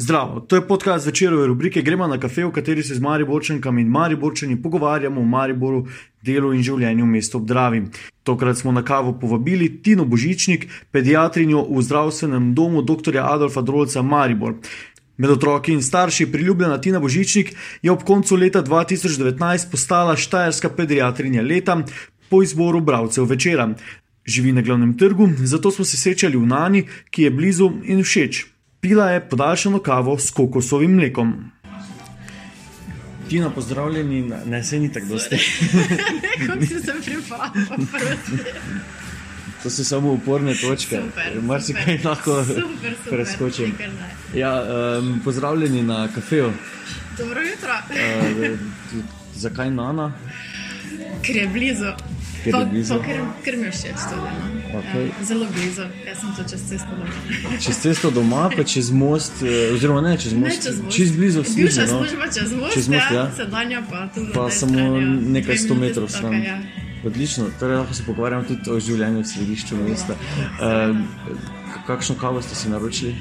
Zdravo, to je podcast večerove rubrike Gremo na kafe, v kateri se z Mariborčankami in Mariborčani pogovarjamo o Mariboru, delu in življenju v mestu Obdravi. Tokrat smo na kavo povabili Tino Božičnik, pediatrinjo v zdravstvenem domu dr. Adolfa Drolca Maribor. Med otroki in starši priljubljena Tina Božičnik je ob koncu leta 2019 postala štajerska pediatrinja leta po izboru bravcev večera. Živi na glavnem trgu, zato smo se srečali v Nani, ki je blizu in všeč. Pila je podaljšano kavo s kokosovim mlekom. Tina, pozdravljeni, ne se ni tako dosti. Kako si se pripravil? To so samo uporne točke, mar si kaj lahko super, super, preskočim. nikar ne. Ja, um, pozdravljeni na kafeju. Dobro jutro. Uh, zakaj Nana? Ker je blizu. Ker Pa- pa Ker, ker mi je všeč tudi. No. Okej. Ja, zelo blizu, jaz sem tu čez cesto doma. Čez cesto doma, pa čez most, eh, oziroma ne čez Ne most, čez most. čez blizu Bivša službe. No. služba čez most, Čez most, ja. ja. sedanja pa tu. na Pa samo strani, ja. nekaj sto metrov stran. ja. Odlično, torej lahko se pogovarjamo tudi o življenju v središču mesta. Uh, kakšno kavo ste si naročili?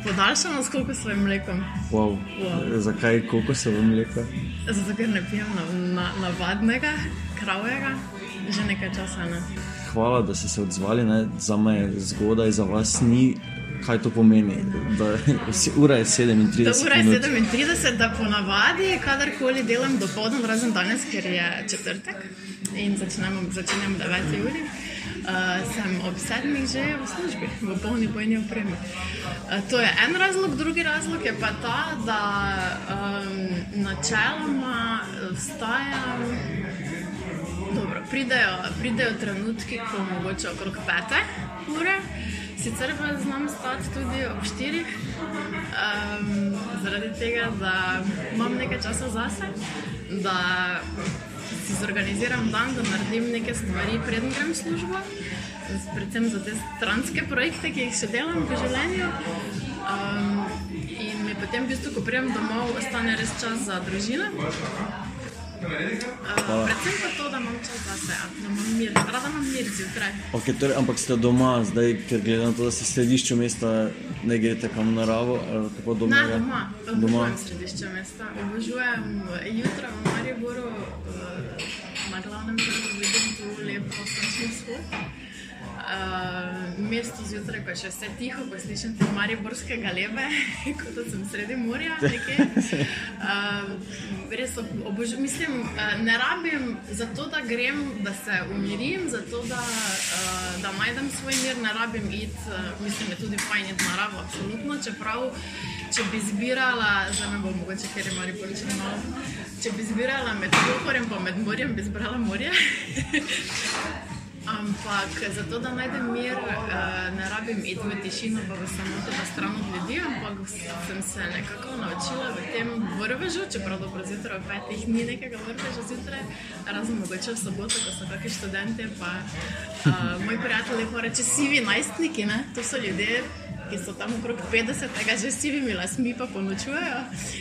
Podaljšano s kokosovim mlekom. Wow. Wow. Zakaj kokosovo mleko? Zato, ker ne pijem na, na, navadnega, kravjega, že nekaj časa ne. Hvala, da ste se odzvali. Ne? Za me je zgodaj, za vas ni. Kaj to pomeni? Da, ura je 37. Da ura je minut. 37, da ponavadi, kadarkoli delam do povdan, razen danes, ker je četrtek in začnemo, začenjamo 9. uri, uh, sem ob 7. že v službi, v polni bojni opremi. Uh, to je en razlog, drugi razlog je pa ta, da um, načeloma vstajam. Dobro, pridejo, pridejo trenutki, ko mogoče okrog pete ure, sicer pa znam stati tudi ob štirih, um, zaradi tega, da imam nekaj časa zase, da si zorganiziram dan, da naredim nekaj stvari, preden grem v službo, predvsem za te stranske projekte, ki jih še delam v življenju. Um, in mi potem, v bistvu, ko pridem domov, ostane res čas za družino. Uh, predvsem pa to, da imam čas zase, ja, da imam mir, rada imam mir zjutraj. Okay, torej, ampak ste doma, zdaj, ker glede na to, da ste v središču mesta, ne greste kam v naravo, ali kako doma? Ne, doma, doma. obožujem središče mesta, obožujem eh, jutra v Mariboru, eh, na glavnem trgu vidim tu lep sončni vzhod. Uh, mesto zjutraj, ko še vse tiho, ko slišim te mariborske galebe, kot da sem sredi morja. Uh, res ob- obožujem, mislim, uh, ne rabim za to, da grem, da se umirim, za to, da, uh, da najdem svoj mir, ne rabim iti, uh, mislim, je tudi fajn iti naravo, absolutno, čeprav če bi zbirala, zdaj me bo mogoče, ker je Maribor če malo, če bi zbirala med Pohorjem pa med morjem, bi zbrala morje. Ampak zato, da najdem mir, eh, ne rabim iti v tišino, pa v samoto, da stran od ljudi, ampak sem se nekako naučila v tem vrvežu, čeprav dobro zjutraj ob petih ni nekega vrveža zjutraj, razen mogoče v soboto, ko so kakšni študenti, pa uh, moj prijatelj lepo reče, sivi najstniki, ne? to so ljudje. Ki so tam okrog 50, tega že s sivimi lasmi pa ponočujejo,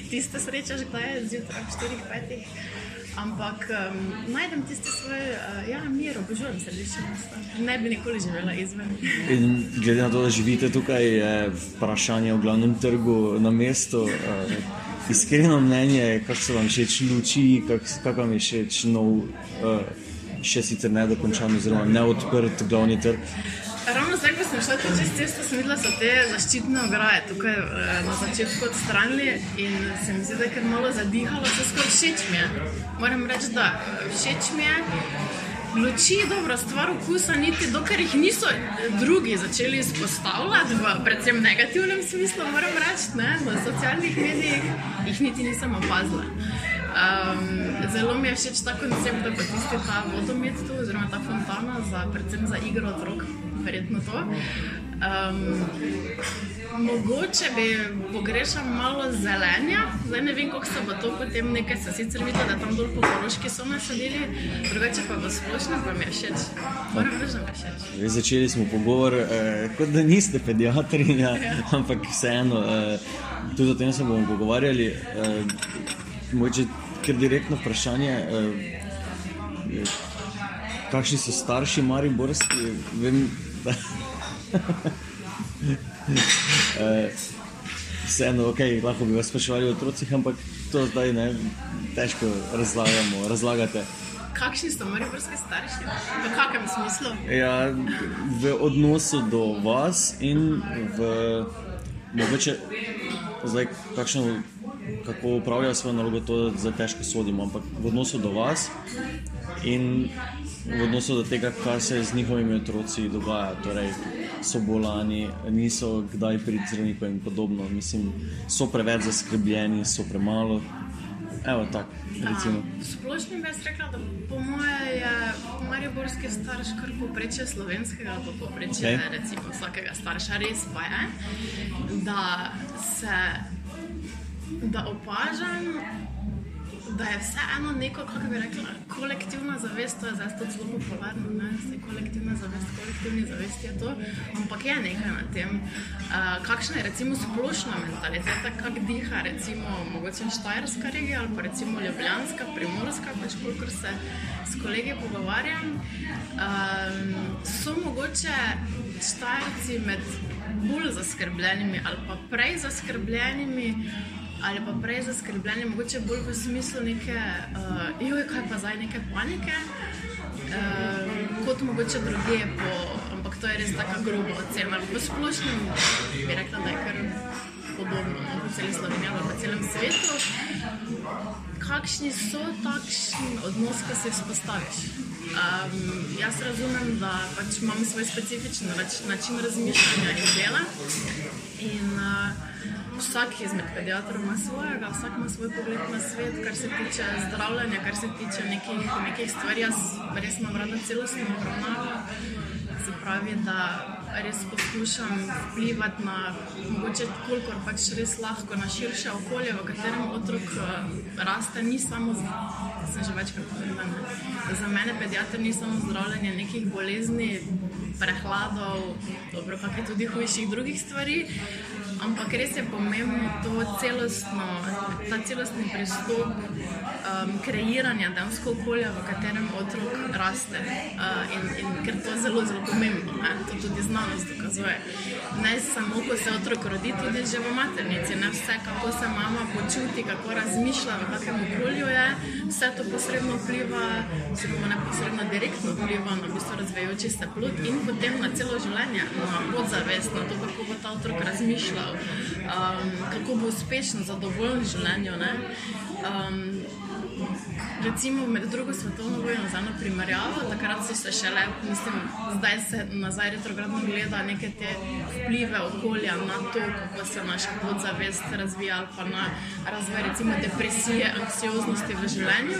tiste srečaš, kdaj je zjutraj ob 4-5. Ampak um, najdem tisti svoj uh, ja, mir, obožujem središče mesta. Ne bi nikoli živela izven. In glede na to, da živite tukaj, je vprašanje o glavnem trgu na mestu. Uh, iskreno mnenje, kako so vam všeč luči, kako kak vam je všeč nov, uh, še sicer nedokončan, oziroma neodprt glavni trg. Ravno zdaj, ko sem šla čez cesto, sem videla, so te zaščitne ograje tukaj eh, na začetku odstranili in se mi zdi, da je kar malo zadihalo, se skoraj všeč mi je. Moram reči, da eh, všeč mi je. Luči, dobro, stvar okusa, niti dokler jih niso drugi začeli izpostavljati, v predvsem negativnem smislu, moram reči, ne, na socialnih medijih jih niti nisem opazila. Um, zelo mi je všeč ta koncept, da bo tisti ta vodomet tu, oziroma ta fontana, za, predvsem za igro otrok, verjetno to. Um, mogoče bi pogrešal malo zelenja, zdaj ne vem, kako se bo to potem nekaj, se sicer vidi, da tam dol po poroški so nasadili, drugače pa v splošnem pa mi je všeč. Moram reči, da mi je všeč. Zdaj, Začeli smo pogovor, eh, kot da niste pediatrinja, ampak vseeno, eh, tudi o tem se bomo pogovarjali. Eh, mogoče kar direktno vprašanje. Eh, kakšni so starši Mariborski? Vem, da, eh, vseeno, okay, lahko bi vas spraševali o otrocih, ampak to zdaj ne, težko razlagamo, razlagate. Kakšni so mariborski starši? V kakšnem smislu? Ja, v odnosu do vas in v mogoče zdaj, kakšno, kako upravljajo svojo nalogo, to za težko sodimo, ampak v odnosu do vas in v odnosu do tega, kar se z njihovimi otroci dogaja. Torej, so bolani, niso kdaj pri zdravniku in podobno. Mislim, so preveč zaskrbljeni, so premalo. Evo, tako, recimo. Splošno bi jaz rekla, da po mojem je mariborski starš kar poprečje slovenskega, pa poprečje Okej. recimo vsakega starša. Res pa je, da se, da opažam, da je vseeno neko, kako bi rekla, kolektivna zavest, to je zdaj to zelo popularno, ne, Saj kolektivna zavest, kolektivni zavest je to, ampak je nekaj na tem, uh, kakšna je recimo splošna mentaliteta, kak diha recimo mogoče Štajerska regija ali pa recimo Ljubljanska, Primorska, pač kolikor se s kolegi pogovarjam, um, so mogoče Štajerci med bolj zaskrbljenimi ali pa prej zaskrbljenimi ali pa prej zaskrbljeni, mogoče bolj v smislu neke, uh, joj, kaj pa zdaj, neke panike, uh, kot mogoče druge, po, ampak to je res tako grobo ocena. V splošnem bi rekla, da je kar podobno no, po celi Sloveniji ali po celem svetu. Kakšni so takšni odnosi, ko se vzpostaviš? Um, jaz razumem, da pač imam svoj specifičen nač- način razmišljanja in dela. In, uh, Vsak izmed pediatrov ima svojega, vsak ima svoj pogled na svet, kar se tiče zdravljenja, kar se tiče nekih, nekih stvari. Jaz res imam rada celostno obravnavo. Se pravi, da res poskušam vplivati na mogoče kolikor pač res lahko na širše okolje, v katerem otrok eh, raste, ni samo, z- sem že večkrat povedala, ne. za mene pediatr ni samo zdravljenje nekih bolezni, prehladov, dobro, pa tudi hujših drugih stvari. Ampak res je pomembno to celostno, ta celostni pristop um, kreiranja danskega okolja, v katerem otrok raste. Uh, in, in ker to je zelo, zelo pomembno, ne? to tudi znanost dokazuje. Ne samo, ko se otrok rodi, tudi že v maternici, ne vse, kako se mama počuti, kako razmišlja, v kakšnem okolju je, vse to posredno vpliva, oziroma neposredno direktno vpliva na v bistvu razvijajoči se plod in potem na celo življenje, na podzavest, na to, kako bo ta otrok razmišljal, um, kako bo uspešen, zadovoljen v življenju. ne. Um, Recimo med drugo svetovno vojno, za eno primerjavo, takrat so se šele, mislim, zdaj se nazaj retrogradno gleda neke te vplive okolja na to, kako se naša podzavest razvija, ali pa na razvoj recimo depresije, anksioznosti v življenju.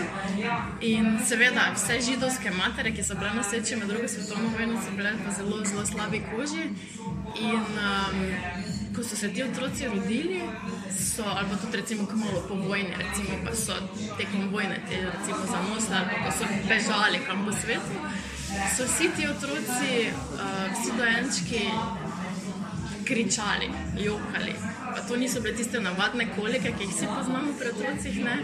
In seveda vse židovske matere, ki so bile noseče med drugo svetovno vojno, so bile v zelo, zelo slabi koži. In um, ko so se ti otroci rodili, so, ali pa tudi recimo kmalo po vojni, recimo pa so tekom vojne, te recimo zanosle, ali pa so bežali kam po svetu, so vsi ti otroci, uh, vsi dojenčki kričali, jokali. Pa to niso bile tiste navadne kolike, ki jih vsi poznamo pri otrocih, ne?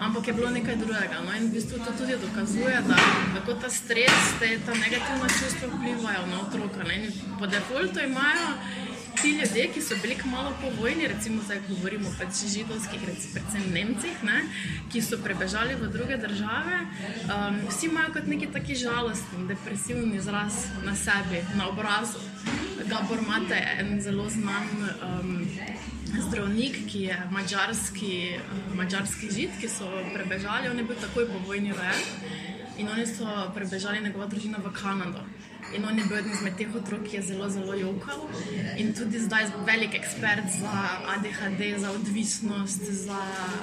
ampak je bilo nekaj drugega. No? In v bistvu to tudi dokazuje, da tako ta stres, te, ta negativna čustva vplivajo na otroka. Ne? In po defaultu imajo ti ljudje, ki so bili kmalo po vojni, recimo zdaj govorimo pač o židovskih, recimo, predvsem Nemcih, ne? ki so prebežali v druge države, um, vsi imajo kot neki taki žalostni, depresivni izraz na sebi, na obrazu. Gabor Mate je en zelo znan um, zdravnik, ki je mačarski, mačarski žid, ki so prebežali. On je bil takoj po vojni rojen in oni so prebežali njegova družina v Kanado. In on je bil eden izmed teh otrok, ki je zelo, zelo jokal in tudi zdaj velik ekspert za ADHD, za odvisnost, za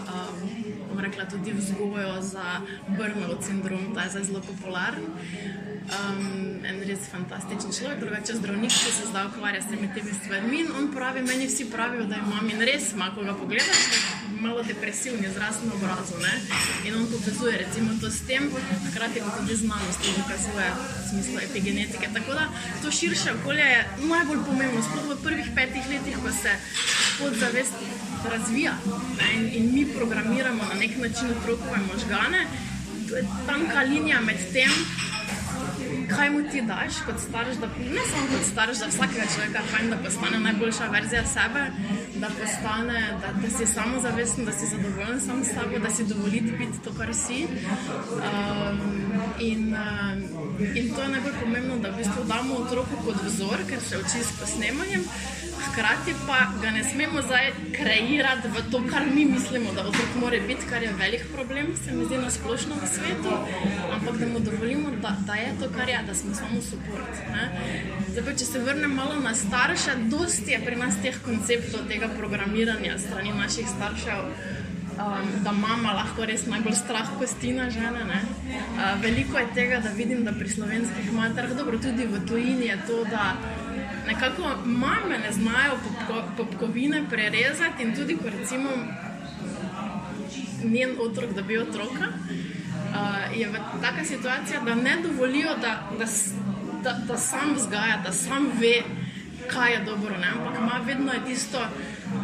um, rekla, tudi vzgojo, za burnout sindrom, ta je zdaj zelo popularen. Um, en res fantastičen človek, drugače zdravnik, ki se zdaj ukvarja s temi stvarmi. In on pravi, meni vsi pravijo, da imam in res ima, ko ga pogledaš, malo depresivni izraz na obrazu. Ne? In on povezuje recimo to s tem, hkrati pa tudi znanost to dokazuje v smislu epigenetike. Tako da to širše okolje je najbolj pomembno, sploh v prvih petih letih, ko se podzavest razvija ne? in, in mi programiramo na nek način otrokove možgane. Tanka linija med tem, kaj mu ti daš kot starš, da ne samo kot starš, da vsakega človeka fajn, da postane najboljša verzija sebe, da postane, da, da si samozavesten, da si zadovoljen sam s sabo, da si dovoliti biti to, kar si. Um, in, uh, in to je najbolj pomembno, da v bistvu damo otroku kot vzor, ker se uči s posnemanjem hkrati pa ga ne smemo zdaj kreirati v to, kar mi mislimo, da otrok mora biti, kar je velik problem, se mi zdi na splošno v svetu, ampak da mu dovolimo, da, da je to, kar je, da smo samo support. Zdaj, če se vrnem malo na starše, dosti je pri nas teh konceptov tega programiranja strani naših staršev. Um, da mama lahko res najbolj strah postina žene. Uh, veliko je tega, da vidim, da pri slovenskih materah, dobro, tudi v tujini je to, da nekako mame ne znajo popkovine prerezati in tudi, ko recimo njen otrok dobi otroka, uh, je taka situacija, da ne dovolijo, da, da, da, da sam vzgaja, da sam ve, kaj je dobro, ne? ampak ima vedno tisto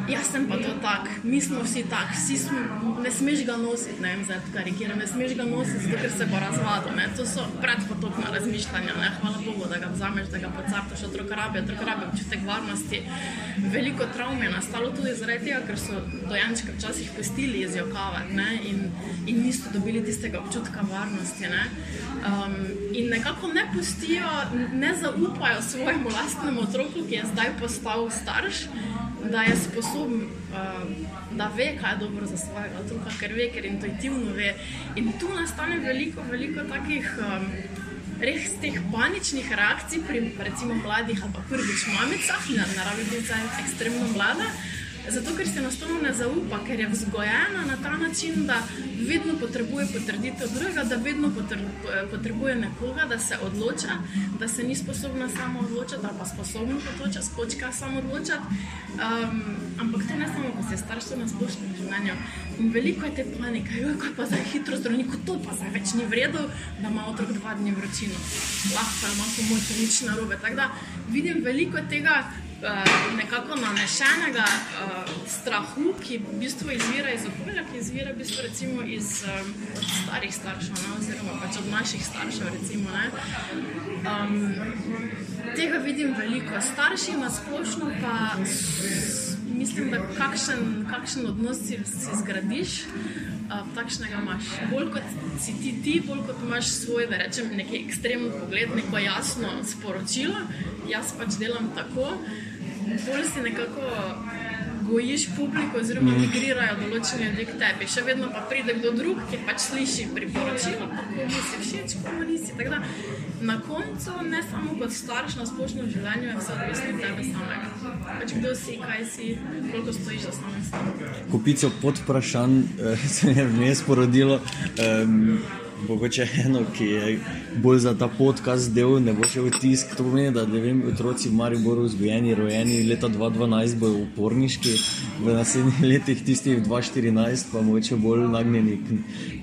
jaz sem pa to tak, mi smo vsi tak, vsi smo, ne smeš ga nositi, ne vem, zdaj karikiram, ne smeš ga nositi, zato ker se bo razvadil. Ne? To so predpotopna razmišljanja, ne? hvala Bogu, da ga vzameš, da ga pocartaš, otrok rabi, otrok rabi občutek varnosti. Veliko travm je nastalo tudi zaradi tega, ker so dojenčke včasih pustili izjokavati in, in niso dobili tistega občutka varnosti. Ne? Um, in nekako ne pustijo, ne zaupajo svojemu lastnemu otroku, ki je zdaj postal starš da je sposoben, uh, da ve, kaj je dobro za svojega otroka, ker ve, ker intuitivno ve. In tu nastane veliko, veliko takih. Um, Res teh paničnih reakcij pri recimo mladih ali pa prvič mamicah, na naravi zdaj ekstremno mlada, zato ker se enostavno ne zaupa, ker je vzgojena na ta način, da vedno potrebuje potrditev drugega, da vedno potrebuje nekoga, da se odloča, da se ni sposobna samo odločiti, ali pa sposobna potoča, skočka samo odločiti. Um, ampak to ne samo, ko se starši na splošnem življenju. In veliko je te panike, kako pa za hitro zdravniku, to pa zdaj več ni vredno, da ima otrok dva dni vročino. Lahko ima pomoč, nič narobe. Tako da vidim veliko tega. Uh, nekako nanešenega uh, strahu, ki v bistvu izvira iz okolja, ki izvira v bistvu recimo iz um, starih staršev, ne, oziroma pač od naših staršev. Recimo, um, tega vidim veliko. Starši na splošno pa mislim, da kakšen, kakšen odnos si, si zgradiš. Uh, takšnega imaš. Bolj kot si ti, ti, bolj kot imaš svoj, da rečem, neki ekstremen pogled, neko jasno sporočilo. Jaz pač delam tako, bolj si nekako gojiš publiko, oziroma mm. migrirajo določeni ljudje k tebi. Še vedno pa pride kdo drug, ki pač sliši priporočila, pa komu si všeč, komu nisi. Na koncu, ne samo kot starš na splošnem življenju, je vse odvisno od tebe samega. Pač kdo si, kaj si, koliko stojiš za samim seboj. Kupico pod vprašanj eh, se je vmes porodilo. Um, Mogoče eno, ki je bolj za ta podcast del, ne bo še v tisk. To pomeni, da vem, otroci v Mariboru vzgojeni, rojeni leta 2012 bojo uporniški, v naslednjih letih tisti v 2014 pa mogoče bolj nagnjeni k,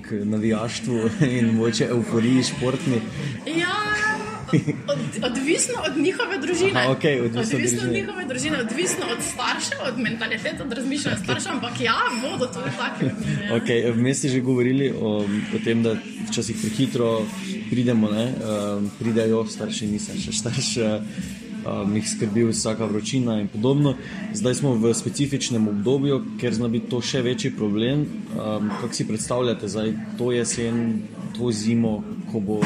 k navijaštvu in mogoče euforiji športni. Ja. Od, odvisno od njihove družine. Aha, okay, odvisno, odvisno od njihove družine, odvisno od staršev, od mentalitete, od razmišljanja staršev, ampak ja, bodo tudi taki. Okay, Vmes ste že govorili o, o tem, da včasih prehitro pridemo, ne, um, pridejo starši, nisem še starš. Um, jih skrbi vsaka vročina in podobno. Zdaj smo v specifičnem obdobju, ker zna biti to še večji problem. Um, kako si predstavljate, da to jesen, to zimo, ko bo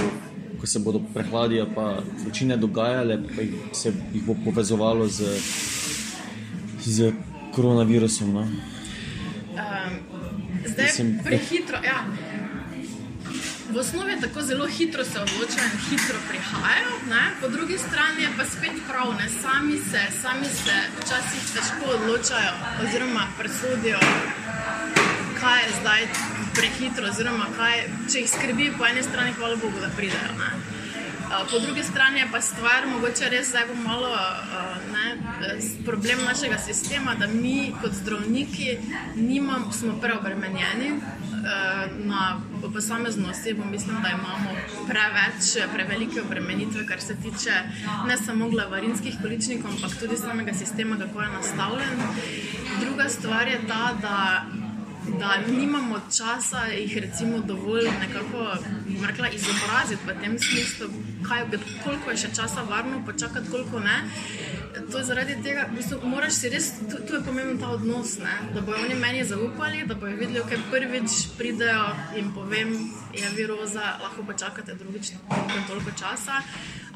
ko se bodo prehladile, pa vročine dogajale, pa jih, se jih bo povezovalo z, z koronavirusom. No? Um, zdaj je prehitro. Ja. V osnovi tako zelo hitro se odločajo in hitro prihajajo, ne? po drugi strani pa spet prav, ne? sami se, sami se včasih težko odločajo oziroma presodijo, kaj je zdaj prehitro, oziroma kaj, če jih skrbi, po eni strani, hvala Bogu, da pridejo. Ne? Po drugi strani je pa stvar, mogoče res bo malo ne, problem našega sistema, da mi kot zdravniki nimam, smo preobremenjeni na posamezno osebo. Mislim, da imamo preveč, prevelike obremenitve, kar se tiče ne samo glavarinskih količnikov, ampak tudi samega sistema, kako je nastavljen. Druga stvar je ta, da da nimamo časa jih recimo dovolj nekako rekla, izobraziti v tem smislu, kaj, koliko je še časa varno počakati, koliko ne. To je zaradi tega, da v bistvu, moraš si res, tu, tu je pomemben ta odnos, ne? da bodo oni meni zaupali, da bodo videli, kaj prvič pridejo in povem, je viroza, lahko počakate drugič toliko in toliko časa.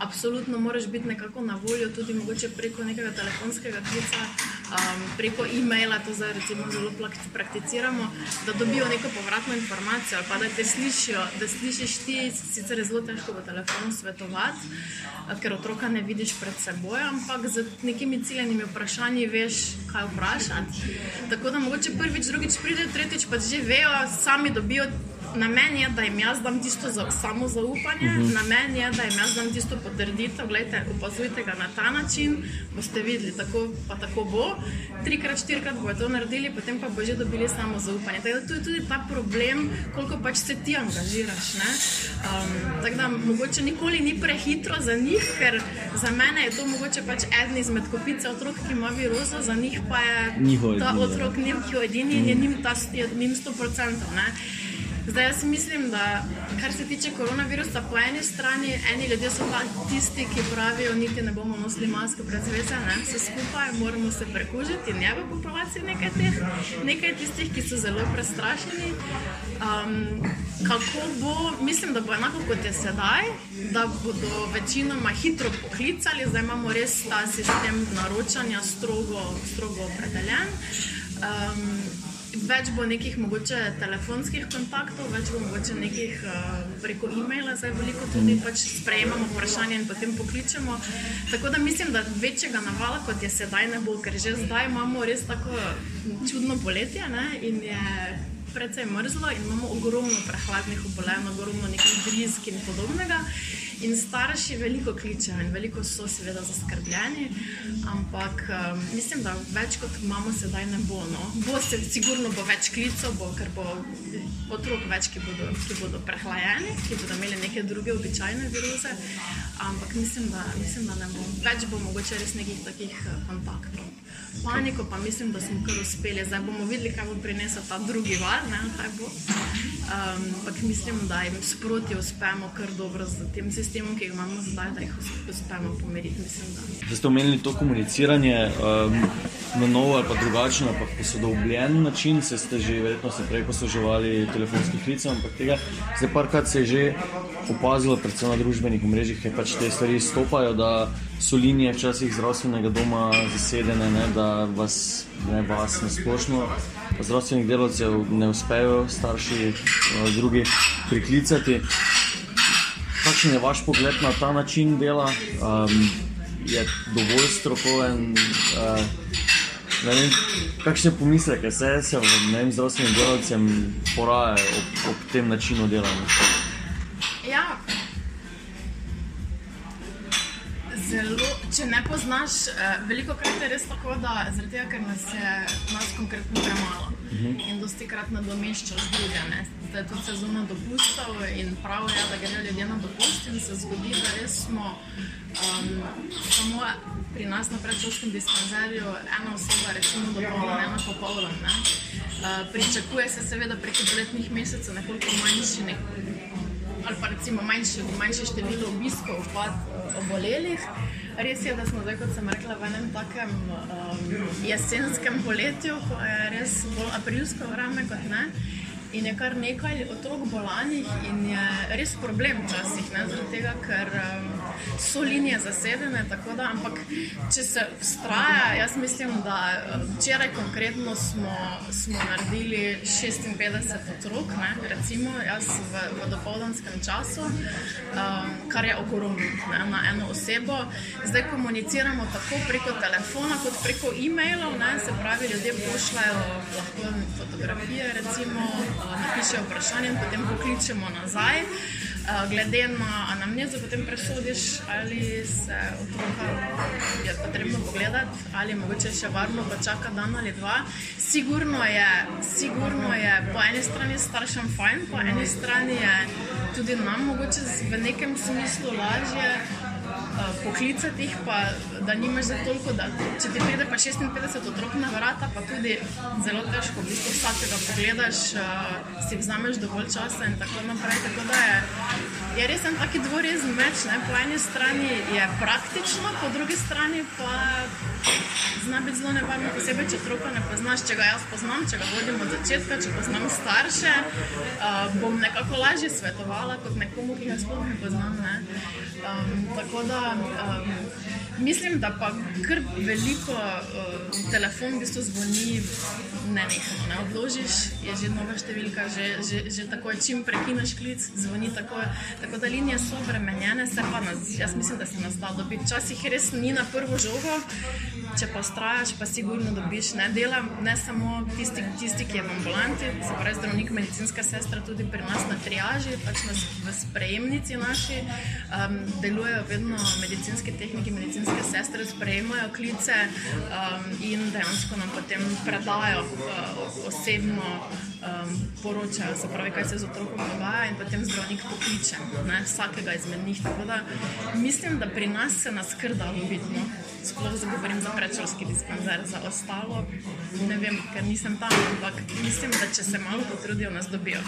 Absolutno moraš biti nekako na voljo, tudi mogoče preko nekega telefonskega klica, um, preko e-maila, to zdaj recimo zelo prakticiramo, da dobijo neko povratno informacijo ali pa da te slišijo, da slišiš ti, sicer je zelo težko v telefonu svetovati, ker otroka ne vidiš pred seboj, ampak z nekimi ciljenimi vprašanji veš, kaj vprašati. Tako da mogoče prvič, drugič pride, tretjič pa že vejo, sami dobijo na meni je, da jim jaz dam tisto za, samo zaupanje, uh mhm. -huh. na meni je, da jim jaz dam tisto potrditev. Glejte, opazujte ga na ta način, boste videli, tako pa tako bo. Trikrat, štirikrat bodo to naredili, potem pa bodo že dobili samo zaupanje. Tako da tu je tudi ta problem, koliko pač se ti angažiraš. Um, tako da mogoče nikoli ni prehitro za njih, ker za mene je to mogoče pač eden izmed kopice otrok, ki ima viruso, za njih pa je njihov ta otrok njihov edini in je njim ta njim 100%. Zdaj, jaz mislim, da kar se tiče koronavirusa, po eni strani, eni ljudje so pa tisti, ki pravijo, niti ne bomo nosili maske pred zvece, ne vse skupaj, moramo se prekužiti in je v populaciji nekaj teh, nekaj tistih, ki so zelo prestrašeni. Um, kako bo, mislim, da bo enako kot je sedaj, da bodo večinoma hitro poklicali, zdaj imamo res ta sistem naročanja strogo, strogo opredeljen. Um, več bo nekih mogoče telefonskih kontaktov, več bo mogoče nekih uh, preko e-maila, zdaj veliko tudi pač sprejemamo vprašanje in potem pokličemo. Tako da mislim, da večjega navala kot je sedaj ne bo, ker že zdaj imamo res tako čudno poletje ne? in je precej mrzlo in imamo ogromno prehladnih obolenj, ogromno nekih brizg in podobnega. In starši veliko kličejo in veliko so seveda zaskrbljeni, ampak um, mislim, da več kot imamo sedaj ne bo. No. Bo se, sigurno bo več klicev, bo, ker bo otrok več, ki bodo, ki bodo prehlajeni, ki bodo imeli neke druge običajne viruze, ampak mislim, da, mislim, da ne bo. Več bo mogoče res nekih takih uh, kontaktov. Paniko pa mislim, da smo kar uspeli. Zdaj bomo videli, kaj bo prinesel ta drugi val. Ampak um, mislim, da jim sproti uspemo kar dobro z tem sistemom, ki ga imamo zdaj, da jih uspemo pomeriti. Zdaj ste omenili to komuniciranje um, na novo ali pa drugačen, pa posodobljen način. Se ste že verjetno se prej posluževali telefonskih klicev, ampak tega zdaj parkrat se je že opazilo, predvsem na družbenih mrežah, ker pač te stvari stopajo, da so linije včasih zdravstvenega doma zasedene, ne, da vas ne vas na splošno zdravstvenih delavcev ne uspejo starši eh, drugi priklicati. Kakšen je vaš pogled na ta način dela? Um, je dovolj strokoven? Uh, kakšne pomisleke se, se vem, zdravstvenim delavcem porajajo ob, ob tem načinu dela? Ja, Zelo, če ne poznaš, eh, veliko krat je res tako, da zaradi tega, ker nas je nas konkretno premalo uh mhm. -huh. in dosti krat nadomeščaš druge. Zdaj je tudi sezona dopustov in prav je, da grejo ljudje na dopust in se zgodi, da res smo um, samo pri nas na predšolskem dispanzerju ena oseba, recimo do pola, ena popoldan. Ne? Uh, pričakuje se seveda preko poletnih mesecev nekoliko manjši. Nekoliko ali pa recimo manjše, manjše število obiskov od obolelih. Res je, da smo zdaj, kot sem rekla, v enem takem um, jesenskem poletju, ko je res bolj aprilsko vreme kot ne in je kar nekaj otrok bolanih, in je res problem včasih, zaradi tega, ker um, so linije zasedene. Da, ampak, če se ustraja, jaz mislim, da um, včeraj konkretno smo, smo naredili 56 otrok, ne, recimo jaz v, v dopoldanskem času, um, kar je ogromno na eno osebo. Zdaj komuniciramo tako preko telefona, kot preko e-mailov, ne, se pravi, ljudje pošljajo lahko fotografije. Recimo, napišejo vprašanje in potem pokličemo nazaj. Uh, glede na anamnezo, potem presodiš, ali se otroka je potrebno pogledati, ali mogoče še varno pa čaka dan ali dva. Sigurno je, sigurno je po eni strani staršem fajn, po eni strani je tudi nam mogoče v nekem smislu lažje poklicati jih, pa da nimaš za toliko, da če ti pride pa 56 otrok na vrata, pa tudi zelo težko, v bistvu vsakega pogledaš, uh, si vzameš dovolj časa in tako naprej. Tako da je, je res en taki dvorezen meč, ne? po eni strani je praktično, po drugi strani pa zna biti zelo nevarno, posebej če otroka ne poznaš, če ga jaz poznam, če ga vodim od začetka, če poznam starše, uh, bom nekako lažje svetovala kot nekomu, ki ga sploh ne poznam. Ne? Um, tako da um, mislim, da pa kar veliko uh, telefon v bistvu zvoni ne nekaj. Ne odložiš, je že nova številka, že, že, že tako je, čim prekineš klic, zvoni tako. Tako da linije so obremenjene, se pa nas, jaz mislim, da se nas da dobiti. Včasih res ni na prvo žogo, če pa ustrajaš, pa sigurno dobiš. Ne delam ne samo tisti, tisti ki je v ambulanti, se pravi zdravnik, medicinska sestra tudi pri nas na triaži, pač nas v sprejemnici naši um, delujejo vedno medicinske tehnike, medicinske sestre sprejemajo klice um, in dejansko nam potem predajo uh, osebno um, poročajo, se pravi, kaj se z otrokom dogaja, in potem zdravnik pokliče ne, vsakega izmed njih. Da, mislim, da pri nas se nas krda vidno. Sploh zagovorim za predšolski dispenzer, za ostalo ne vem, ker nisem tam, ampak mislim, da če se malo potrudijo, nas dobijo.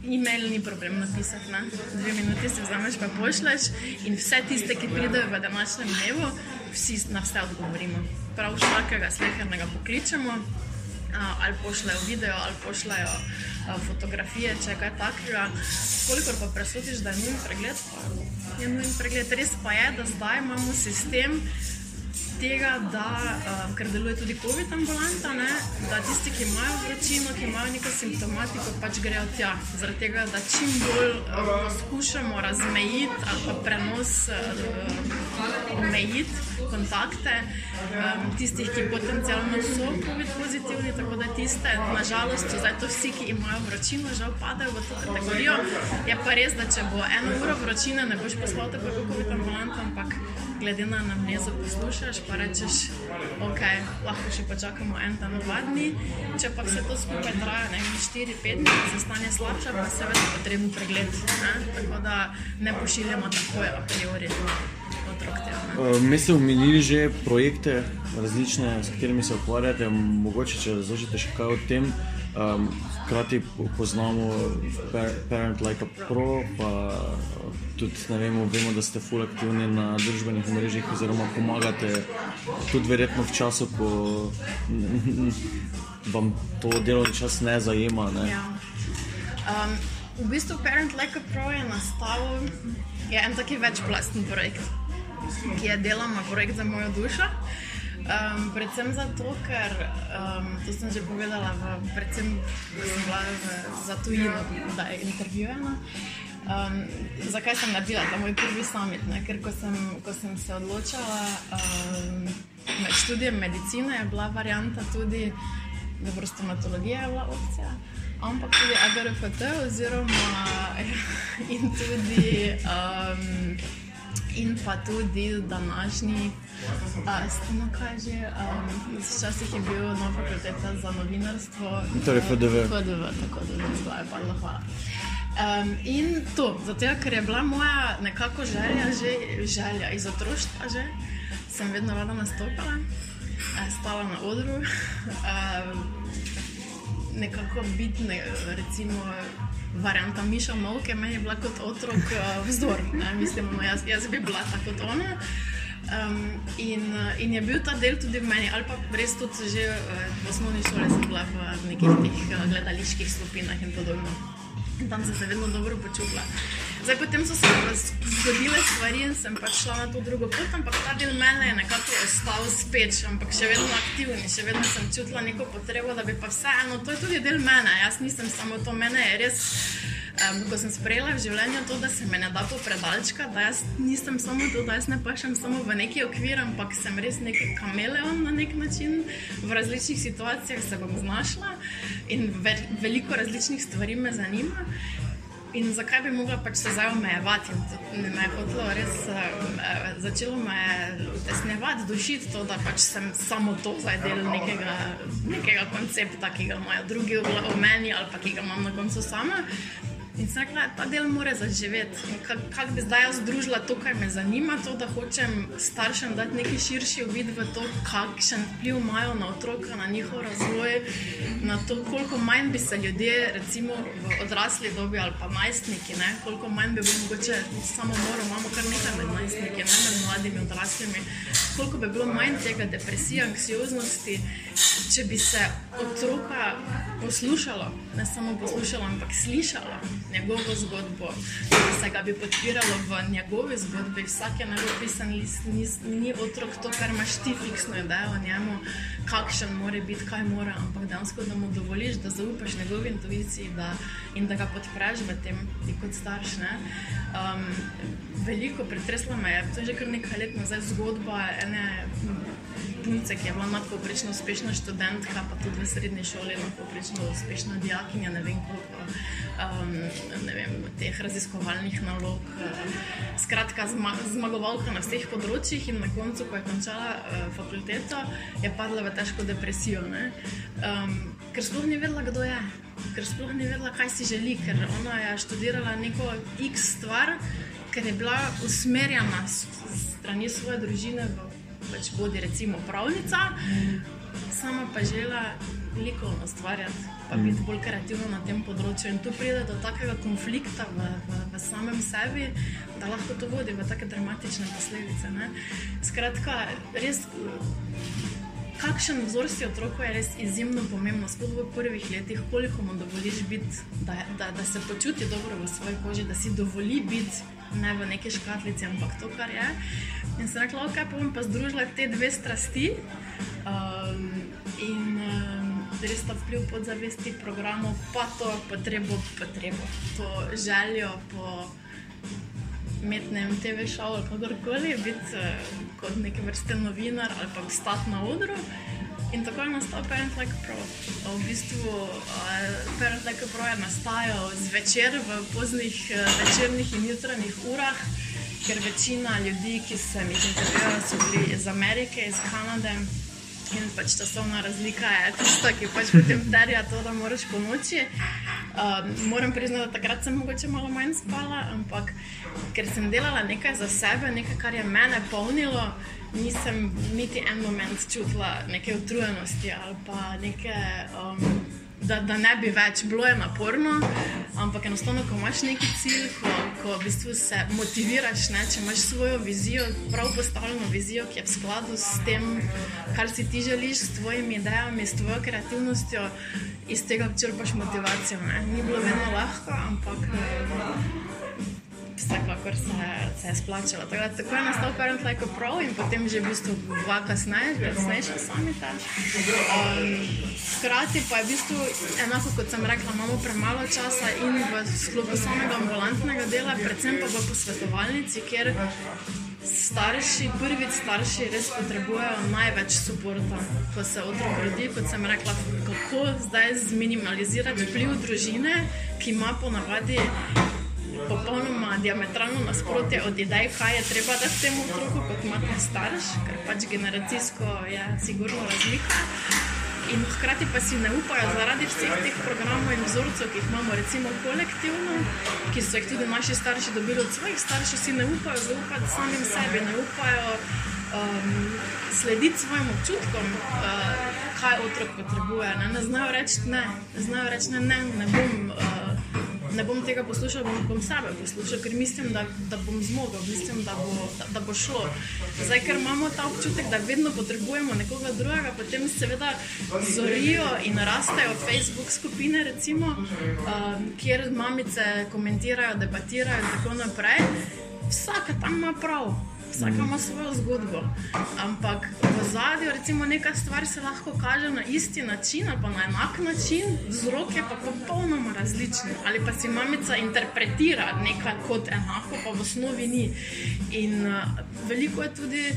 E-mail ni problem napisati, na dve minuti si vzameš, pa pošleš, in vse tiste, ki pridejo v današnjem dnevu, vsi na vse odgovorimo. Prav vsakega slehernega pokličemo, ali pošljajo video, ali pošljajo fotografije, če kaj takega. Kolikor pa presutiš, da je nujen pregled, pa je nujen pregled. Res pa je, da zdaj imamo sistem tega, da, uh, ker deluje tudi COVID ambulanta, ne, da tisti, ki imajo vročino, ki imajo neko simptomatiko, pač grejo tja. Zaradi tega, da čim bolj uh, poskušamo razmejiti ali pa prenos uh, omejiti kontakte um, tistih, ki potencialno so COVID pozitivni, tako da tiste, nažalost, zdaj to vsi, ki imajo vročino, žal padajo v to kategorijo. Je pa res, da če bo eno uro vročine, ne boš poslal tako kot COVID ambulanta, ampak glede na namnezo poslušaš, pa rečeš, ok, lahko še počakamo en dan, dva dni. Če pa vse to skupaj traja, ne vem, štiri, pet dni, se stane slabše, pa se vedno potreben pregled. Ne? Tako da ne pošiljamo tako a priori. Uh, mi ste omenili že projekte, različne, s katerimi se ukvarjate. Mogoče, če razložite še kaj o tem, um, hkrati poznamo Parent Like a Pro, pa tudi vemo, vemo, da ste full aktivni na družbenih mrežah, oziroma pomagate tudi verjetno v času, ko vam to delovni čas ne zajema. Ne? Ja. Um, v bistvu Parent Like a Pro je nastal, je en taki večplasten projekt, ki je deloma projekt za mojo dušo. Um, predvsem zato, ker um, to sem že povedala, v, predvsem sem bila v, za tujino, da je intervjujena. Um, zakaj sem naredila ta moj prvi summit? Ne? Ker ko sem, ko sem se odločila um, med študijem medicine, je bila varianta tudi, da stomatologija bila opcija, ampak tudi AGRFT oziroma in tudi. Um, in pa tudi današnji, no kaj že, včasih um, je bil nov fakulteta za novinarstvo. Torej, FDV. FDV, tako da ne zdaj, pa lahko hvala. Um, in to, zato ker je bila moja nekako želja, že, želja iz otroštva, že, sem vedno rada nastopala, stala na odru, um, nekako biti, ne, recimo varianta Miša Mavke, meni je bila kot otrok uh, vzdor. Mislim, no, jaz, jaz bi bila tako kot ona. Um, in, uh, in je bil ta del tudi v meni, ali pa res tudi že uh, v osnovni šoli, sem bila v nekih teh gledaliških skupinah in podobno. In tam sem se vedno dobro počutila. Zdaj, potem so se zgodile stvari in sem pač šla na to drugo pot, ampak ta del mene je nekako ostal spet, ampak še vedno aktivni, še vedno sem čutila neko potrebo, da bi pa vseeno, to je tudi del mene, jaz nisem samo to, mene je res. Um, ko sem sprejela v življenju to, da se me ne da po predalčka, da jaz nisem samo to, da jaz ne pašem samo v neki okvir, ampak sem res neki kameleon na nek način, v različnih situacijah se bom znašla in ve veliko različnih stvari me zanima. In zakaj bi mogla pač se zdaj omejevati? Me je hotelo res uh, začelo me tesnevati, dušiti to, da pač sem samo to zdaj del nekega, nekega koncepta, ki ga imajo drugi v meni ali pa ki ga imam na koncu sama. In sem rekla, ta del mora zaživeti. Kako kak bi zdaj jaz združila to, kar me zanima, to, da hočem staršem dati neki širši uvid v to, kakšen vpliv imajo na otroka, na njihov razvoj, na to, koliko manj bi se ljudje, recimo v odrasli dobi ali pa najstniki, ne, koliko manj bi bilo mogoče samo moro, imamo kar nekaj med najstniki, ne med mladimi odraslimi, koliko bi bilo manj tega depresije, anksioznosti, če bi se otroka poslušalo, ne samo poslušalo, ampak slišalo njegovo zgodbo, da se ga bi podpiralo v njegovi zgodbi. Vsak je najbolj pisan list, ni, ni otrok to, kar imaš ti fiksno idejo o njemu, kakšen mora biti, kaj mora, ampak dejansko, da mu dovoliš, da zaupaš njegovi intuiciji da, in da ga podpreš v tem, ti kot starš. Um, veliko pretreslo me je, to je že kar nekaj let nazaj zgodba ene punce, ki je bila nadpoprečno uspešna študentka, pa tudi v srednji šoli nadpoprečno uspešna dijakinja, ne vem koliko um, ne vem, teh raziskovalnih nalog. Skratka, zma zmagovalka na vseh področjih in na koncu, ko je končala uh, fakulteto, je padla v težko depresijo, um, ker sploh ni vedela, kdo je. Ker sploh ni vedela, kaj si želi, ker ona je študirala neko X stvar, ker je bila usmerjena strani svoje družine v pač bodi recimo pravnica, sama pa želela likovno ustvarjati, pa biti bolj kreativna na tem področju. In tu pride do takega konflikta v, v, v samem sebi, da lahko to vodi v take dramatične posledice. Ne? Skratka, res. Kakšen vzor si otroku je res izjemno pomembno, sploh v prvih letih, koliko mu dovoliš biti, da, da, da se počuti dobro v svoji koži, da si dovoli biti ne v neki škatlici, ampak to, kar je. In sem rekla, ok, pa bom pa združila te dve strasti um, in um, res ta vpliv podzavesti programov, pa to potrebo, potrebo, to željo po metnem TV šovu ali kakorkoli, biti uh, kot neke vrste novinar ali pa stati na odru. In tako je nastal Parent Like Pro. V bistvu uh, Parent Like Pro je nastajal zvečer v poznih uh, večernih in jutranjih urah, ker večina ljudi, ki sem jih intervjuvala, so bili iz Amerike, iz Kanade. In pač časovna razlika je tista, ki pač potem terja to, da moraš po noči. Um, moram priznati, da takrat sem mogoče malo manj spala, ampak ker sem delala nekaj za sebe, nekaj, kar je mene polnilo, nisem niti en moment čutila neke utrujenosti ali pa neke. Um, Da, da ne bi več bilo naporno, ampak enostavno, ko imaš neki cilj, ko, ko v bistvu se motiviraš, ne, če imaš svojo vizijo, prav postavljeno vizijo, ki je v skladu s tem, kar si ti želiš, s tvojimi idejami, s tvojo kreativnostjo, iz tega črpaš motivacijo. Ne. Ni bilo vedno lahko, ampak vsekakor se, se je splačalo. Tako, tako je nastal Parent Like a Pro in potem že v bistvu dva kasneje, že kasnejši sami ta. Um, hkrati pa je v bistvu enako kot sem rekla, imamo premalo časa in v sklopu samega ambulantnega dela, predvsem pa v posvetovalnici, kjer starši, prvi starši res potrebujejo največ podpora, ko se otrok rodi. Kot sem rekla, kako zdaj zminimalizirati vpliv družine, ki ima ponavadi popolnoma diametralno nasprotje od idej, kaj je treba dati temu otroku, kot ima ta starš, ker pač generacijsko je sigurno razlika. In hkrati pa si ne upajo zaradi vseh teh programov in vzorcev, ki jih imamo, recimo kolektivno, ki so jih tudi naši starši dobili od svojih staršev, si ne upajo zaupati samim sebi, ne upajo um, slediti svojim občutkom, uh, kaj otrok potrebuje. Ne, ne znajo reči ne, ne znajo reči ne, ne, ne bom. Uh, ne bom tega poslušal, bom, bom sebe poslušal, ker mislim, da, da bom zmogel, mislim, da bo, da, da bo šlo. Zdaj, ker imamo ta občutek, da vedno potrebujemo nekoga drugega, potem seveda zorijo in rastejo Facebook skupine, recimo, um, kjer mamice komentirajo, debatirajo in tako naprej. Vsaka tam ima prav. Vsak ima svojo zgodbo. Ampak v zadju, recimo, neka stvar se lahko kaže na isti način ali pa na enak način, vzrok je pa popolnoma različen. Ali pa si mamica interpretira nekaj kot enako, pa v osnovi ni. In uh, veliko je tudi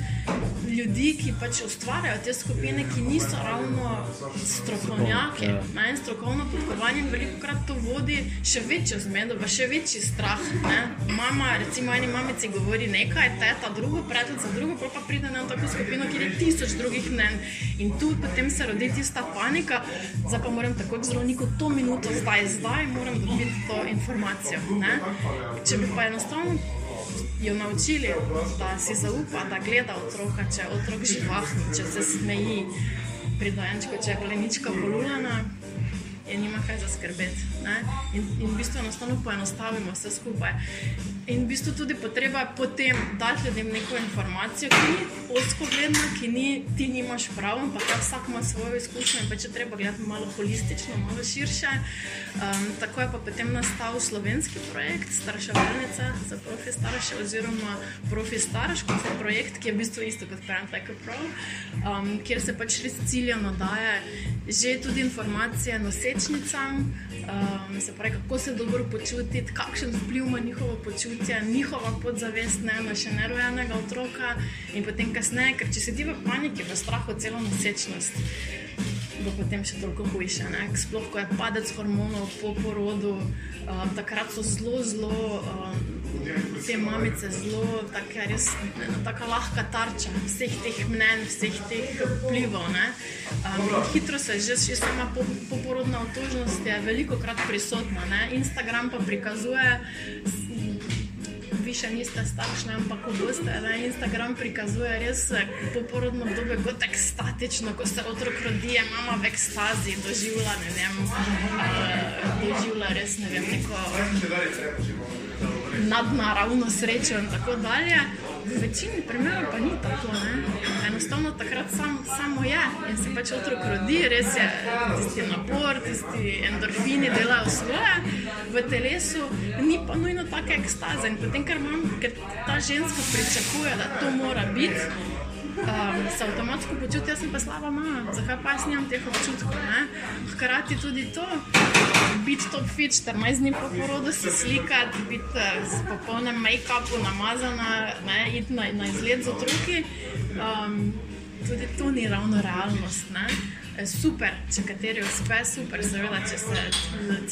ljudi, ki pač ustvarjajo te skupine, ki niso ravno strokovnjaki. Ne? In strokovno podkovanje veliko krat to vodi še večjo zmedo, pa še večji strah. Ne? Mama, recimo, eni mamici govori nekaj, teta, drugo, predlog za drugo, pa pride na tako skupino, kjer je tisoč drugih mnen. In tu potem se rodi tista panika, zdaj pa moram tako k zdravniku to minuto, zdaj, zdaj moram dobiti to informacijo. Ne? Če bi pa enostavno jo naučili, da si zaupa, da gleda otroka, če je otrok živahni, če se smeji pri dojenčku, če je plenička polulana in nima kaj za skrbeti. In, in v bistvu enostavno poenostavimo vse skupaj. In v bistvu tudi potreba potem dati ljudem neko informacijo, ki ni oskogledna, ki ni ti nimaš prav, ampak vsak ima svojo izkušnjo in pa če treba gledati malo holistično, malo širše. Um, tako je pa potem nastal slovenski projekt Starševalnica za profi starše oziroma profi starš, kot je projekt, ki je v bistvu isto kot Parent Like a Pro, um, kjer se pač res ciljano daje že tudi informacije nosečnicam, um, se pravi, kako se dobro počutiti, kakšen vpliv ima njihovo počutje, njihova podzavest ne, na še nerojenega otroka in potem kasneje, ker če se ti v paniki, v strahu celo nosečnost. Bo potem še toliko hujše. Ne? Sploh, ko je padec hormonov po porodu, um, takrat so zelo, zelo um, te mamice zelo res, taka lahka tarča vseh teh mnen, vseh teh vplivov. Um, hitro se že, že sama poporodna otožnost je veliko krat prisotna. Ne? Instagram pa prikazuje. Vi še niste starši, ampak ko boste, da Instagram prikazuje res poporodno obdobje kot ekstatično, ko se otrok rodi, mama v ekstazi doživlja, ne vem, uh, doživlja res ne vem, neko nadnaravno srečo in tako dalje. V večini primerov pa ni tako. Ne? Enostavno takrat sam, samo je in se pač otrok rodi, res je tisti napor, tisti endorfini delajo svoje v telesu, ni pa nujno take ekstaze. In potem, ker, imam, ker ta ženska pričakuje, da to mora biti um, se avtomatsko počuti, jaz sem pa slaba mama, zakaj pa jaz nimam teh občutkov. Ne? Hkrati tudi to, biti top fit, 14 dni po porodu se slikati, biti uh, s popolnim make-upom namazana, ne? iti na, na izlet z otroki. Um, tudi to ni ravno realnost. Ne? Super, če kateri uspe, super, seveda, če se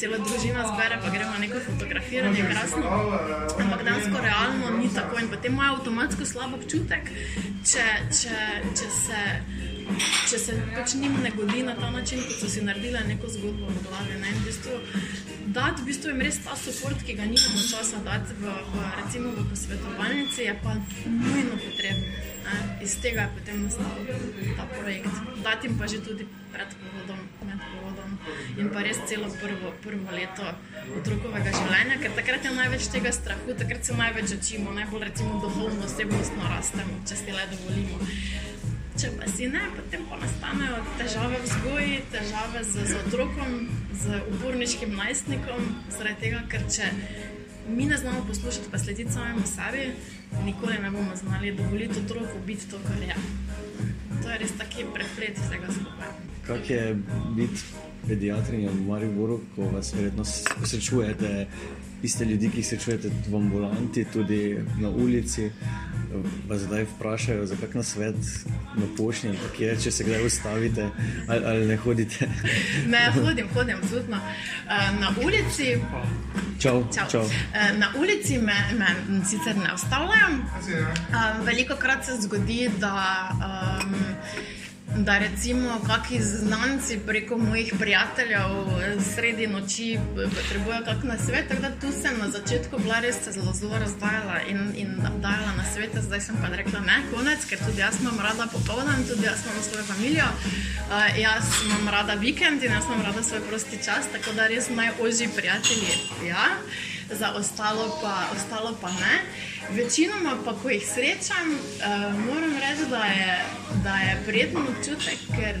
cela družina zbere, pa gremo neko fotografiranje, krasno. Ampak dejansko realno ni tako in potem ima avtomatsko slab občutek, če, če, če se. Če se pač njim ne godi na ta način, kot so si naredili neko zgodbo v glavi. Ne? V bistvu, dati v bistvu jim res ta podpor, ki ga nimamo časa dati v, v, recimo, v posvetovalnici, je pa nujno potrebno. Ne? Iz tega je potem nastal ta projekt. Dati jim pa že tudi pred porodom, med porodom in pa res celo prvo, prvo leto otrokovega življenja, ker takrat je največ tega strahu, takrat se največ učimo, najbolj recimo duhovno, osebnostno rastemo, če si le dovolimo. Če pa si ne, potem pa nastanejo težave v vzgoji, težave z, z otrokom, z uporniškim najstnikom, zaradi tega, ker če mi ne znamo poslušati, pa slediti samemu sebi, nikoli ne bomo znali dovoliti otroku biti to, kar je. To je res taki preplet vsega skupaj. Kaj je biti pediatrinja v Mariboru, ko vas verjetno srečujete, iste ljudi, ki se srečujete v ambulanti, tudi na ulici? vas zdaj vprašajo za kakšen svet na pošti, ampak je, če se kdaj ustavite ali, ali ne hodite. Ne, hodim, hodim, absolutno. Eh, na ulici. Čau, čau. Čau. Eh, na ulici me, me sicer ne ustavljajo. Eh, veliko krat se zgodi, da. Um, da recimo kakšni znanci preko mojih prijateljev sredi noči potrebujejo kakšen svet. Tako da tu sem na začetku bila res zelo, zelo razdajala in, in dajala na svete, zdaj sem pa rekla ne, konec, ker tudi jaz imam rada popoldan, tudi jaz imam svojo družino, uh, jaz imam rada vikend in jaz imam rada svoj prosti čas, tako da res najožji prijatelji. Ja za ostalo pa, ostalo pa ne. Večinoma pa, ko jih srečam, uh, moram reči, da je, da je prijeten občutek, ker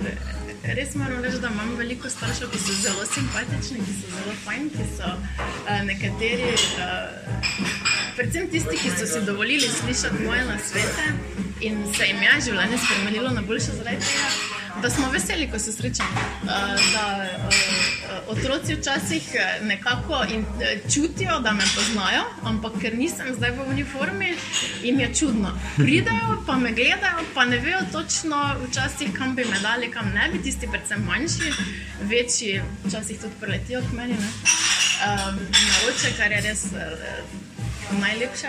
res moram reči, da imam veliko staršev, ki so zelo simpatični, ki so zelo fajni, ki so uh, nekateri, uh, predvsem tisti, ki so si dovolili slišati moje nasvete in se jim je življenje spremenilo na boljše zaradi tega da smo veseli, ko se srečamo. Uh, da uh, otroci včasih nekako in, uh, čutijo, da me poznajo, ampak ker nisem zdaj v uniformi, jim je čudno. Pridejo, pa me gledajo, pa ne vejo točno, včasih kam bi me dali, kam ne bi, tisti predvsem manjši, večji, včasih tudi preletijo k meni. Um, na oče, kar je res. Najlepše.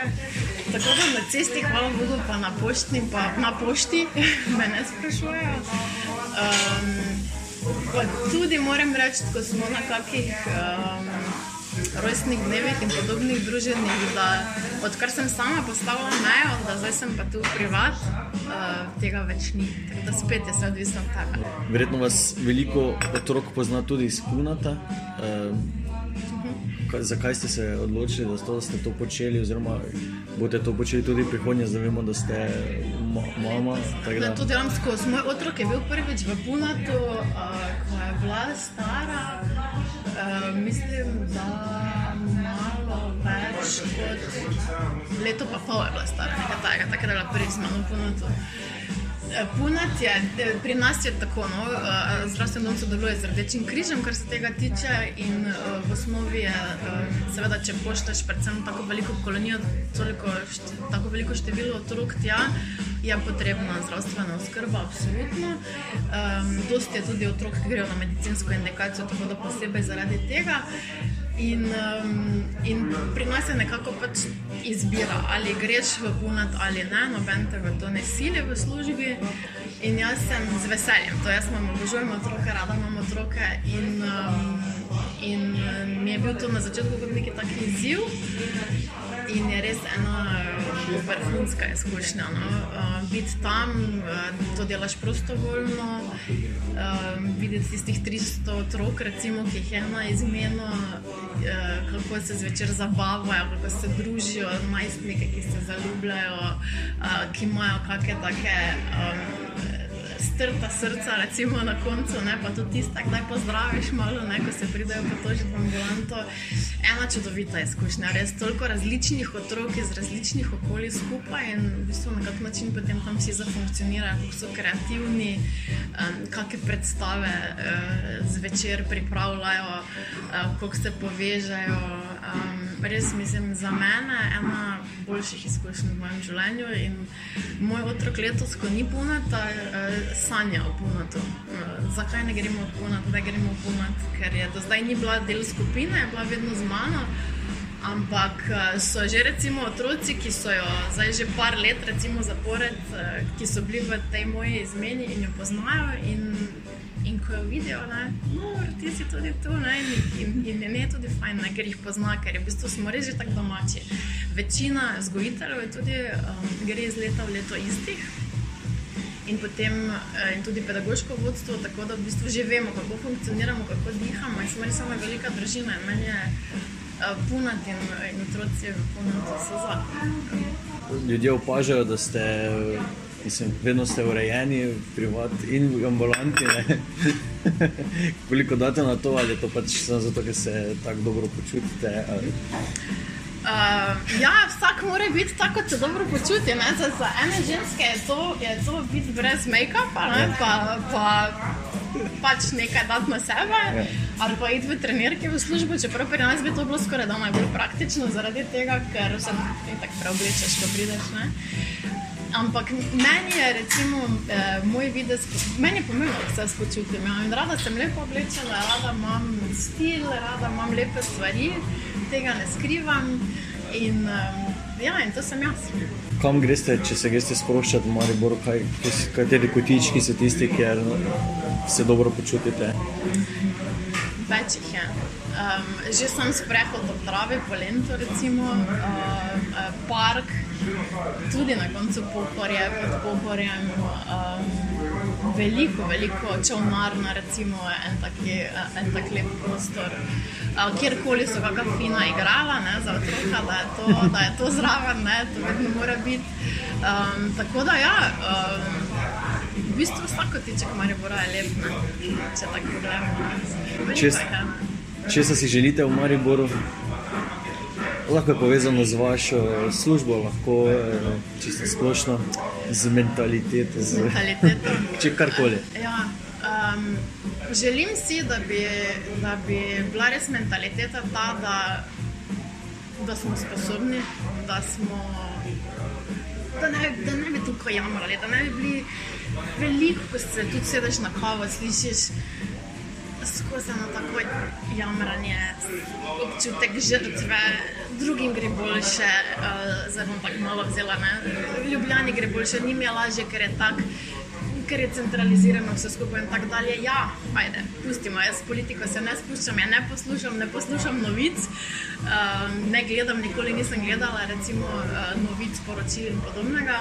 Tako da na cesti, hvala Bogu, pa na pošti, pa na pošti me ne sprašujejo. Um, pa tudi moram reči, ko smo na kakih. Um, rojstnih dnevih in podobnih druženjih, da odkar sem sama postavila mejo, da zdaj sem pa tu privat, uh, tega več ni. Tako da spet je vse odvisno od tega. Verjetno vas veliko otrok pozna tudi iz Punata. Uh, Zakaj ste se odločili, da, to, da ste to počeli, oziroma boste to počeli tudi v prihodnje, da vemo, da ste ma mama? Da... To delam skozi. Moj otrok je bil prvič v Punatu, uh, ko je bila stara. Uh, mislim, da malo več kot leto pa pol je bila stara, nekaj takega, tako da je bila prvič z mano v Punatu. Punat je, pri nas je tako, no, zdravstveno dom sodeluje z Rdečim križem, kar se tega tiče. In v osnovi je, seveda, če poštaš predvsem tako veliko kolonijo, toliko, tako veliko število otrok tja, je potrebna zdravstvena oskrba, absolutno. Um, dosti je tudi otrok, ki grejo na medicinsko indikacijo, tako da posebej zaradi tega. In, um, in pri nas je nekako pač izbira, ali greš v punat ali ne, noben te v to ne sili v službi. In jaz sem z veseljem, to jaz imam, obožujem otroke, rada imam otroke. In, um, in mi je bil to na začetku kot neki tak izziv. In je res ena vrhunska izkušnja. No? Uh, biti tam, uh, to delaš prostovoljno, uh, videti tistih 300 otrok, recimo, ki jih je ena izmena, uh, kako se zvečer zabavajo, kako se družijo, najstnike, ki se zaljubljajo, uh, ki imajo kakšne take. Um, strta srca, recimo na koncu, ne, pa tudi tiste, ki jih pozdraviš, malo, ne, ko se pridejo potožiti v ambulanto. Ena čudovita izkušnja, res toliko različnih otrok iz različnih okolij skupaj in v bistvu na kak način potem tam vsi zafunkcionirajo, kako so kreativni, um, kakšne predstave uh, zvečer pripravljajo, uh, kako se povežejo. Um, res mislim za mene ena boljših izkušenj v mojem življenju. Moj otrok letos, ko ni punata, uh, sanja o punatu. Uh, zakaj ne gremo v punat, da gremo v punat? Ker je do zdaj ni bila del skupine, je bila vedno z mano. Ampak eh, so že recimo otroci, ki so jo zdaj že par let, recimo zapored, ki so bili v tej moji izmeni in jo poznajo. In In ko jo vidijo, da no, ti si tudi tu, ne, in, in, in je tudi fajn, ne, ker jih pozna, ker je v bistvu smo res že tako domači. Večina vzgojiteljev je tudi um, gre iz leta v leto istih. In potem uh, in tudi pedagoško vodstvo, tako da v bistvu že vemo, kako funkcioniramo, kako dihamo. In smo res samo velika družina in meni je uh, punat in, in otroci punat so za. Ljudje opažajo, da ste Mislim, vedno ste urejeni, privat in v ambulanti. Koliko date na to, ali je to pač samo zato, ker se tako dobro počutite? Uh, ja, vsak mora biti tako, kot se dobro počuti. Za, za ene ženske je to, je to biti brez make-upa, ne? Ja. pa, pa pač nekaj dati na sebe, ja. ali pa iti v trenirke v službo. Čeprav pri nas bi to bilo skoraj da najbolj praktično, zaradi tega, ker se tako preoblečeš, ko prideš. Ne? Ampak meni je, recimo, eh, moj videz, meni je pomembno, da se počutim. Ja. Rada sem lepo oblečena, rada imam stil, rada imam lepe stvari, tega ne skrivam. In, eh, ja, in to sem jaz. Kam greste, če se greste sproščati v Mariboru, kaj, kateri kotički so tisti, kjer se dobro počutite? Več jih je. Um, že sem sprehod ob Dravi, Polento, recimo, uh, park tudi na koncu pohorja, pod pohorjem. Um, veliko, veliko čovnarna, recimo en tak, en tak lep prostor. Uh, kjerkoli so kakšna fina igrala ne, za otroka, da je to, da je to zraven, ne, to vedno mora biti. Um, tako da ja. Um, V bistvu vsako tiče, kako je bilo lepo, če tako gledamo. Če se si želite v Mariboru, lahko je povezano z vašo službo, lahko eh, čisto splošno z mentaliteto. Z mentaliteto. Če karkoli. Ja, um, želim si, da bi, da bi bila res mentaliteta ta, da, da smo sposobni, da, smo, da, ne, da ne bi tukaj jamrali, da ne bi bili veliko, ko se tudi sedeš na kavo, slišiš skozi eno tako jamranje, občutek žrtve, drugim gre boljše, uh, zdaj bom tako malo vzela, ne? ljubljani gre boljše, njim je lažje, ker je tako ker je centralizirano vse skupaj in tako dalje. Ja, ajde, pustimo, jaz politiko se ne spuščam, ja ne poslušam, ne poslušam novic, uh, ne gledam, nikoli nisem gledala recimo uh, novic, poročil in podobnega.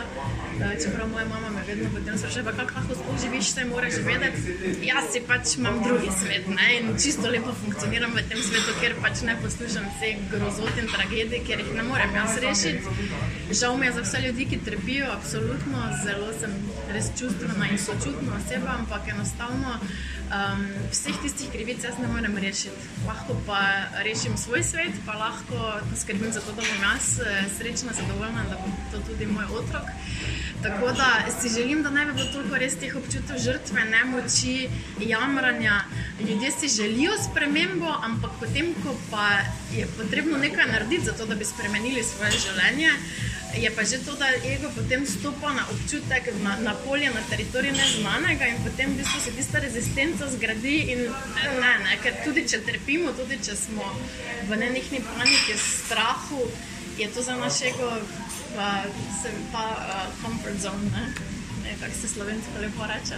Uh, čeprav moja mama me vedno potem sprašuje, kako lahko sploh živiš, te moraš vedeti. Jaz si pač imam drugi svet ne? in čisto lepo funkcioniram v tem svetu, ker pač ne poslušam vse grozot in tragedije, ker jih ne morem jaz rešiti. Žal mi je za vse ljudi, ki trpijo, absolutno, zelo sem res čustvena sočutna oseba, ampak enostavno um, vseh tistih krivic jaz ne morem rešiti. Lahko pa rešim svoj svet, pa lahko skrbim za to, da bom jaz eh, srečna, zadovoljna, da bo to tudi moj otrok. Tako da si želim, da ne bi bilo toliko res teh občutkov žrtve, nemoči, jamranja. Ljudje si želijo spremembo, ampak potem, ko pa je potrebno nekaj narediti, zato da bi spremenili svoje življenje je pa že to, da ego potem stopa na občutek, na, na polje, na teritorij neznanega in potem v bistvu se tista rezistenca zgradi. In, ne, ne, ker tudi če trpimo, tudi če smo v nenehni paniki, strahu, je to za naš ego pa, se, pa uh, comfort zone. Ne? Kako se slovensko lepo reče.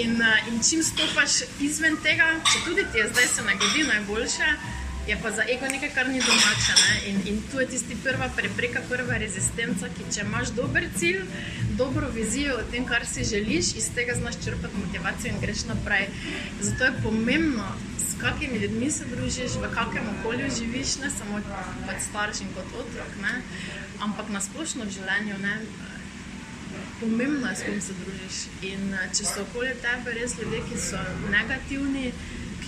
In, in čim stopiš izven tega, če tudi ti je zdaj se nagodi najboljše, je pa za ego nekaj, kar ni domače. Ne? In, in tu je tisti prva prepreka, prva rezistenca, ki če imaš dober cilj, dobro vizijo o tem, kar si želiš, iz tega znaš črpati motivacijo in greš naprej. Zato je pomembno, s kakimi ljudmi se družiš, v kakem okolju živiš, ne samo kot starš in kot otrok, ne? ampak na splošno v življenju. Ne? Pomembno je, s kom se družiš. In če so okoli tebe res ljudje, ki so negativni,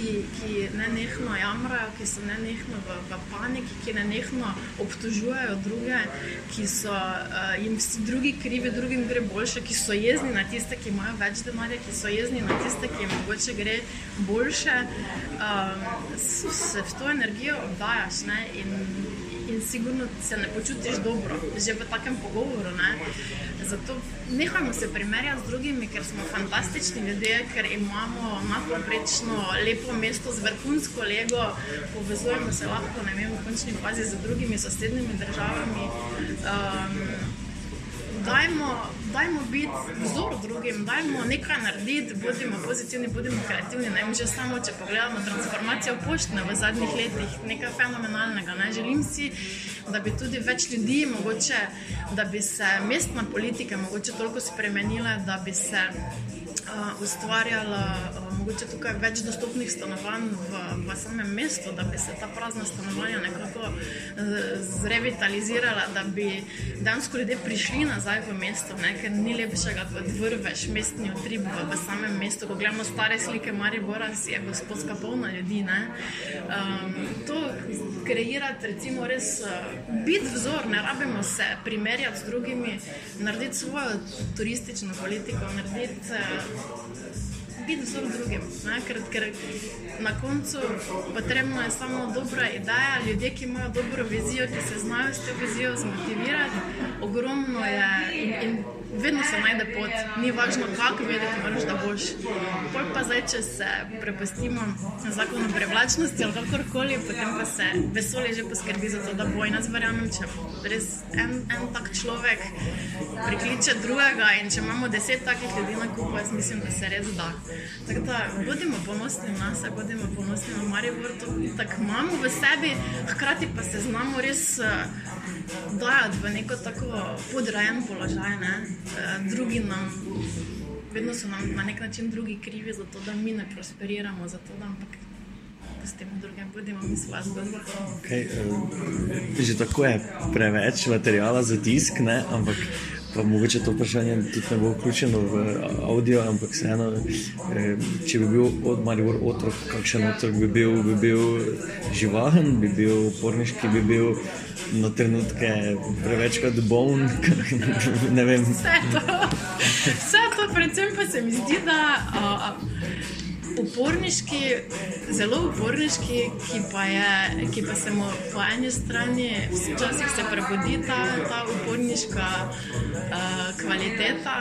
ki, ki ne nehno jamrajo, ki so ne nehno v, v paniki, ki ne nehno obtožujejo druge, ki so uh, jim vsi drugi krivi, drugim gre boljše, ki so jezni na tiste, ki imajo več denarja, ki so jezni na tiste, ki jim mogoče gre boljše, uh, se v to energijo oddajaš. Ne? In, in sigurno se ne počutiš dobro, že v takem pogovoru. Ne? Zato nehajmo se primerjati z drugimi, ker smo fantastični ljudje, ker imamo nadpoprečno lepo mesto z vrhunsko lego, povezujemo se lahko vem, v končni fazi z drugimi sosednjimi državami. Um, dajmo, dajmo biti vzor drugim, dajmo nekaj narediti, bodimo pozitivni, bodimo kreativni. Ne? Že samo, če pogledamo transformacijo poštne v zadnjih letih, nekaj fenomenalnega. Ne? Želim si, da bi tudi več ljudi, mogoče, da bi se mestna politika mogoče toliko spremenila, da bi se uh, ustvarjala. Mogoče tukaj več dostopnih stanovanj v, v samem mestu, da bi se ta prazna stanovanja nekako eh, zrevitalizirala, da bi dansko ljudje prišli nazaj v mesto, ne? ker ni lepšega kot vrveš mestni utrip v, v samem mestu. Ko gledamo stare slike Maribora, si je gospodska polna ljudi. Um, to kreirati, recimo, res uh, biti vzor, ne rabimo se primerjati z drugimi, narediti svojo turistično politiko, narediti. Uh, biti vsem drugim. Ker, ker na koncu potrebno je samo dobra ideja, ljudje, ki imajo dobro vizijo, ki se znajo s to vizijo zmotivirati. Ogromno je in, in vedno se najde pot, ni važno, kako vedeti, moraš da boš. Pol pa zdaj, če se prepustimo zakonu privlačnosti ali kakorkoli, potem pa se vesolje že poskrbi za to, da bo in jaz verjamem, če res en, en tak človek prikliče drugega in če imamo deset takih ljudi na kupu, jaz mislim, da se res da. Tako da bodimo ponosni na sebe, bodimo ponosni na Maribor, to tako imamo v sebi, hkrati pa se znamo res uh, dajati v neko tako podrejen položaj. Ne? Uh, drugi nam, vedno so nam na nek način drugi krivi za to, da mi ne prosperiramo, zato da ampak. Tem drugim bodimo mi svoje zgodbe. Okay, uh, že tako je preveč materijala za tisk, ne? ampak pa mogoče to vprašanje tudi ne bo vključeno v audio, ampak vseeno, eh, če bi bil od Maribor otrok, kakšen otrok bi bil, bi bil živahen, bi bil uporniški, bi bil na trenutke prevečkrat bolen. ne vem. Vse to, vse to, predvsem pa se mi zdi, da. Uh, uporniški, zelo uporniški, ki pa, je, ki pa se mu po eni strani včasih prebudi ta, ta uporniška uh, kvaliteta,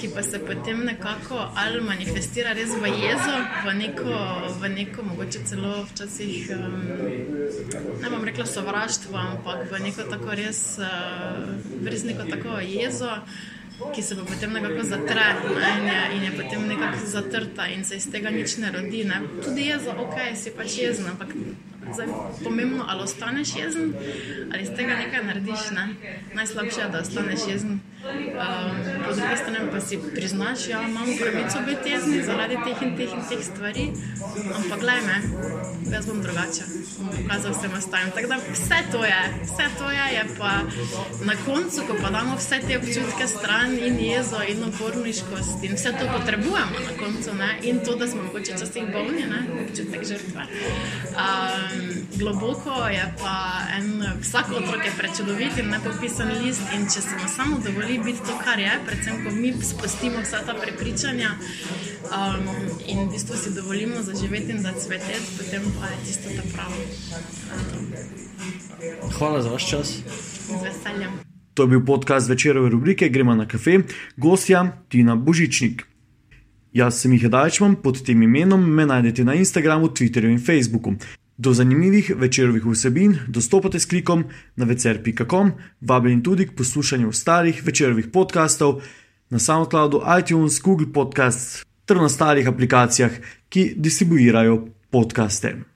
ki pa se potem nekako ali manifestira res v jezo, v neko, v neko mogoče celo včasih, um, ne bom rekla sovraštvo, ampak v neko tako res, uh, res neko tako jezo ki se pa potem nekako zatre ne, in, je, in je potem nekako zatrta in se iz tega nič ne rodi. Ne. Tudi je za ok, si pač jezen, ampak zdaj, pomembno, ali ostaneš jezen ali iz tega nekaj narediš. Ne. Najslabše je, da ostaneš jezen. Po drugi strani pa si priznaš, da ja, imamo pravico biti jezni zaradi teh in teh in teh stvari, ampak gledaj me, jaz bom drugače, bom pokazal vsem ostalim. Tako da vse to je, vse to je, je pa na koncu, ko pa damo vse te občutke stran in jezo in oporniškost in vse to potrebujemo na koncu ne? in to, da smo mogoče časih bolni, ne? občutek žrtve. Um, globoko je pa en, vsak otrok je prečudovit in nepopisan list in če se mu samo dovoli biti to, kar je, predvsem, ko mi spustimo vsa ta prepričanja um, in v bistvu si dovolimo zaživeti in zacveteti, potem pa je tisto ta pravo. Hvala za vaš čas. Z veseljem. To je bil podcast večerove rubrike Gremo na kafe, gostja Tina Božičnik. Jaz sem jih Dajčman, pod tem imenom me najdete na Instagramu, Twitterju in Facebooku. Do zanimivih večerovih vsebin dostopate s klikom na večer.com, vabljen tudi k poslušanju ostalih večerovih podkastov na SoundCloudu, iTunes, Google Podcasts ter na ostalih aplikacijah, ki distribuirajo podkaste.